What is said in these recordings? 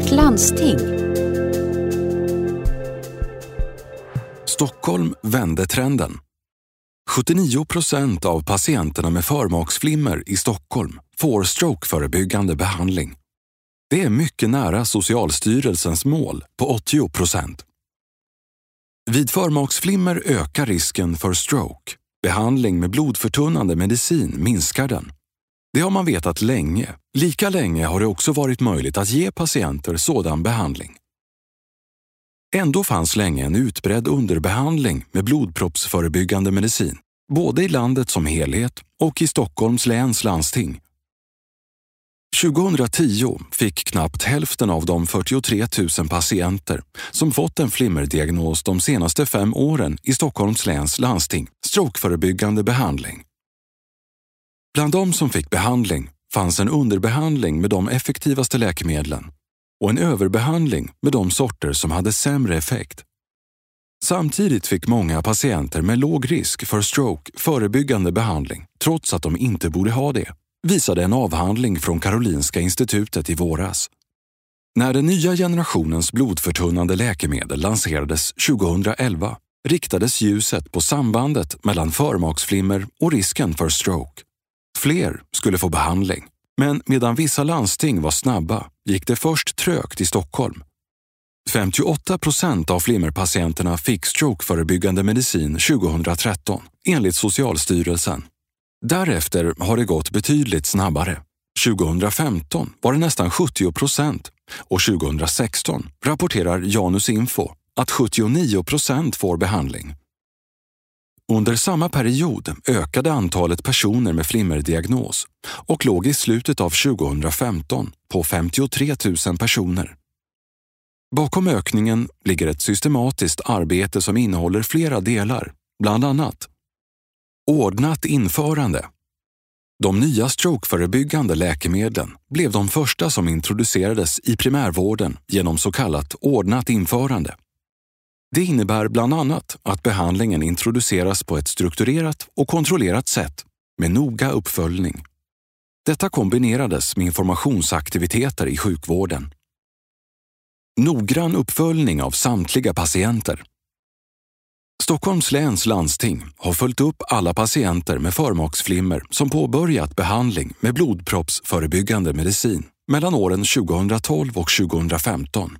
vårt landsting. Stockholm vände trenden. 79 procent av patienterna med förmaksflimmer i Stockholm får strokeförebyggande behandling. Det är mycket nära Socialstyrelsens mål på 80 procent. Vid förmaksflimmer ökar risken för stroke. Behandling med blodförtunnande medicin minskar den. Det har man vetat länge. Lika länge har det också varit möjligt att ge patienter sådan behandling. Ändå fanns länge en utbredd underbehandling med blodproppsförebyggande medicin, både i landet som helhet och i Stockholms läns landsting. 2010 fick knappt hälften av de 43 000 patienter som fått en flimmerdiagnos de senaste fem åren i Stockholms läns landsting strokeförebyggande behandling. Bland de som fick behandling fanns en underbehandling med de effektivaste läkemedlen och en överbehandling med de sorter som hade sämre effekt. Samtidigt fick många patienter med låg risk för stroke förebyggande behandling trots att de inte borde ha det, visade en avhandling från Karolinska institutet i våras. När den nya generationens blodförtunnande läkemedel lanserades 2011 riktades ljuset på sambandet mellan förmaksflimmer och risken för stroke. Fler skulle få behandling, men medan vissa landsting var snabba gick det först trögt i Stockholm. 58 procent av flimmerpatienterna fick strokeförebyggande medicin 2013, enligt Socialstyrelsen. Därefter har det gått betydligt snabbare. 2015 var det nästan 70 procent och 2016 rapporterar Janus Info att 79 procent får behandling. Under samma period ökade antalet personer med flimmerdiagnos och låg i slutet av 2015 på 53 000 personer. Bakom ökningen ligger ett systematiskt arbete som innehåller flera delar, bland annat Ordnat införande. De nya strokeförebyggande läkemedlen blev de första som introducerades i primärvården genom så kallat ordnat införande. Det innebär bland annat att behandlingen introduceras på ett strukturerat och kontrollerat sätt med noga uppföljning. Detta kombinerades med informationsaktiviteter i sjukvården. Noggrann uppföljning av samtliga patienter. Stockholms läns landsting har följt upp alla patienter med förmaksflimmer som påbörjat behandling med blodproppsförebyggande medicin mellan åren 2012 och 2015.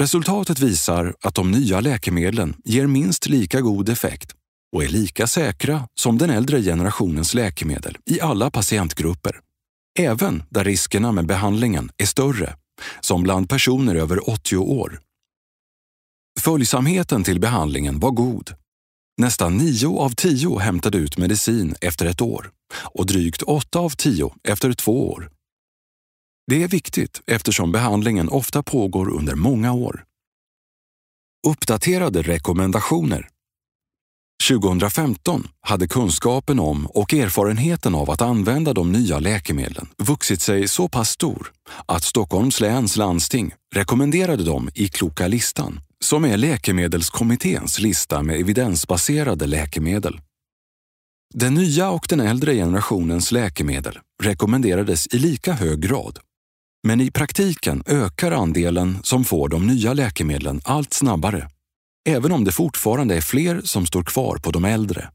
Resultatet visar att de nya läkemedlen ger minst lika god effekt och är lika säkra som den äldre generationens läkemedel i alla patientgrupper. Även där riskerna med behandlingen är större, som bland personer över 80 år. Följsamheten till behandlingen var god. Nästan 9 av 10 hämtade ut medicin efter ett år och drygt 8 av 10 efter två år. Det är viktigt eftersom behandlingen ofta pågår under många år. Uppdaterade rekommendationer 2015 hade kunskapen om och erfarenheten av att använda de nya läkemedlen vuxit sig så pass stor att Stockholms läns landsting rekommenderade dem i Kloka listan, som är Läkemedelskommitténs lista med evidensbaserade läkemedel. Den nya och den äldre generationens läkemedel rekommenderades i lika hög grad men i praktiken ökar andelen som får de nya läkemedlen allt snabbare, även om det fortfarande är fler som står kvar på de äldre.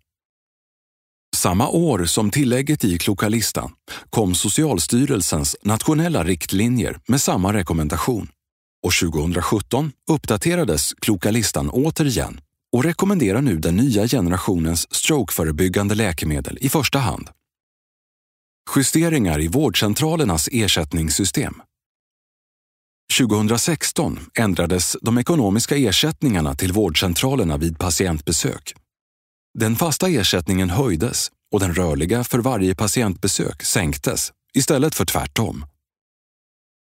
Samma år som tillägget i Klokalistan kom Socialstyrelsens nationella riktlinjer med samma rekommendation och 2017 uppdaterades Klokalistan återigen och rekommenderar nu den nya generationens strokeförebyggande läkemedel i första hand. Justeringar i vårdcentralernas ersättningssystem. 2016 ändrades de ekonomiska ersättningarna till vårdcentralerna vid patientbesök. Den fasta ersättningen höjdes och den rörliga för varje patientbesök sänktes istället för tvärtom.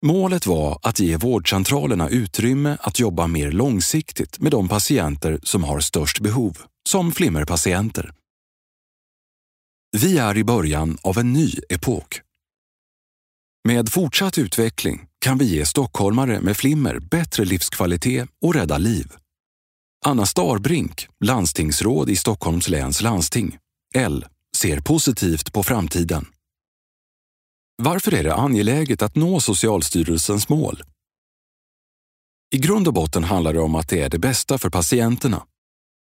Målet var att ge vårdcentralerna utrymme att jobba mer långsiktigt med de patienter som har störst behov, som flimmerpatienter. Vi är i början av en ny epok. Med fortsatt utveckling kan vi ge stockholmare med flimmer bättre livskvalitet och rädda liv. Anna Starbrink, landstingsråd i Stockholms läns landsting, L, ser positivt på framtiden. Varför är det angeläget att nå Socialstyrelsens mål? I grund och botten handlar det om att det är det bästa för patienterna.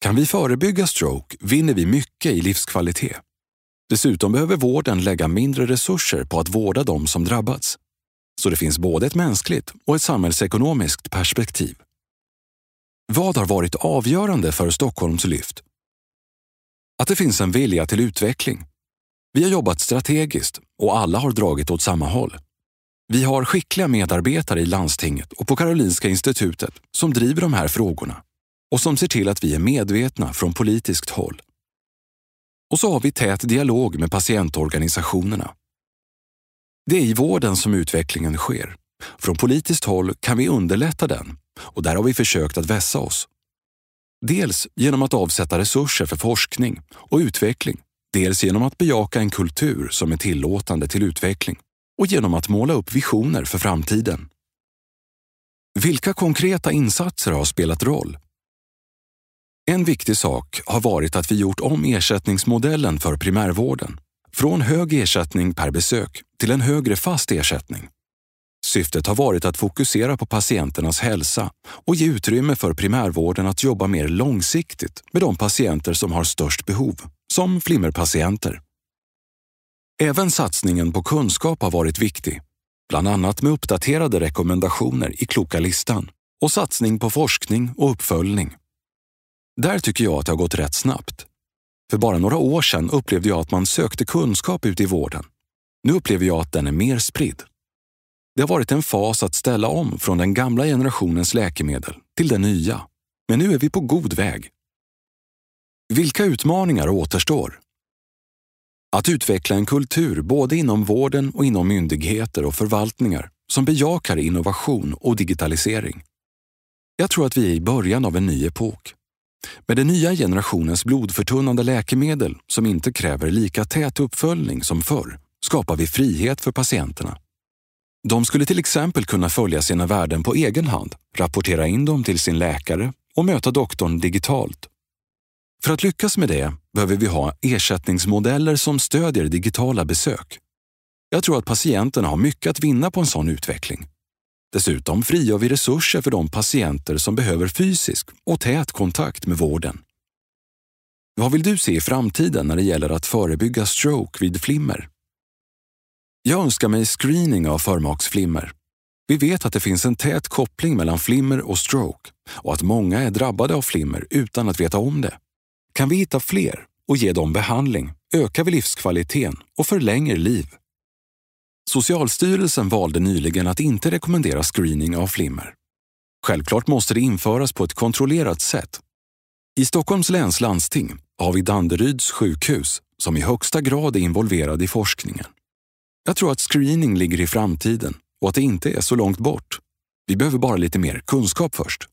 Kan vi förebygga stroke vinner vi mycket i livskvalitet. Dessutom behöver vården lägga mindre resurser på att vårda de som drabbats. Så det finns både ett mänskligt och ett samhällsekonomiskt perspektiv. Vad har varit avgörande för Stockholms lyft? Att det finns en vilja till utveckling. Vi har jobbat strategiskt och alla har dragit åt samma håll. Vi har skickliga medarbetare i landstinget och på Karolinska institutet som driver de här frågorna och som ser till att vi är medvetna från politiskt håll. Och så har vi tät dialog med patientorganisationerna. Det är i vården som utvecklingen sker. Från politiskt håll kan vi underlätta den och där har vi försökt att vässa oss. Dels genom att avsätta resurser för forskning och utveckling, dels genom att bejaka en kultur som är tillåtande till utveckling och genom att måla upp visioner för framtiden. Vilka konkreta insatser har spelat roll? En viktig sak har varit att vi gjort om ersättningsmodellen för primärvården från hög ersättning per besök till en högre fast ersättning. Syftet har varit att fokusera på patienternas hälsa och ge utrymme för primärvården att jobba mer långsiktigt med de patienter som har störst behov, som flimmerpatienter. Även satsningen på kunskap har varit viktig, bland annat med uppdaterade rekommendationer i Kloka listan och satsning på forskning och uppföljning. Där tycker jag att det har gått rätt snabbt. För bara några år sedan upplevde jag att man sökte kunskap ute i vården. Nu upplever jag att den är mer spridd. Det har varit en fas att ställa om från den gamla generationens läkemedel till den nya. Men nu är vi på god väg. Vilka utmaningar återstår? Att utveckla en kultur både inom vården och inom myndigheter och förvaltningar som bejakar innovation och digitalisering. Jag tror att vi är i början av en ny epok. Med den nya generationens blodförtunnande läkemedel som inte kräver lika tät uppföljning som förr skapar vi frihet för patienterna. De skulle till exempel kunna följa sina värden på egen hand, rapportera in dem till sin läkare och möta doktorn digitalt. För att lyckas med det behöver vi ha ersättningsmodeller som stödjer digitala besök. Jag tror att patienterna har mycket att vinna på en sån utveckling. Dessutom frigör vi resurser för de patienter som behöver fysisk och tät kontakt med vården. Vad vill du se i framtiden när det gäller att förebygga stroke vid flimmer? Jag önskar mig screening av förmaksflimmer. Vi vet att det finns en tät koppling mellan flimmer och stroke och att många är drabbade av flimmer utan att veta om det. Kan vi hitta fler och ge dem behandling ökar vi livskvaliteten och förlänger liv. Socialstyrelsen valde nyligen att inte rekommendera screening av flimmer. Självklart måste det införas på ett kontrollerat sätt. I Stockholms läns landsting har vi Danderyds sjukhus som i högsta grad är involverad i forskningen. Jag tror att screening ligger i framtiden och att det inte är så långt bort. Vi behöver bara lite mer kunskap först.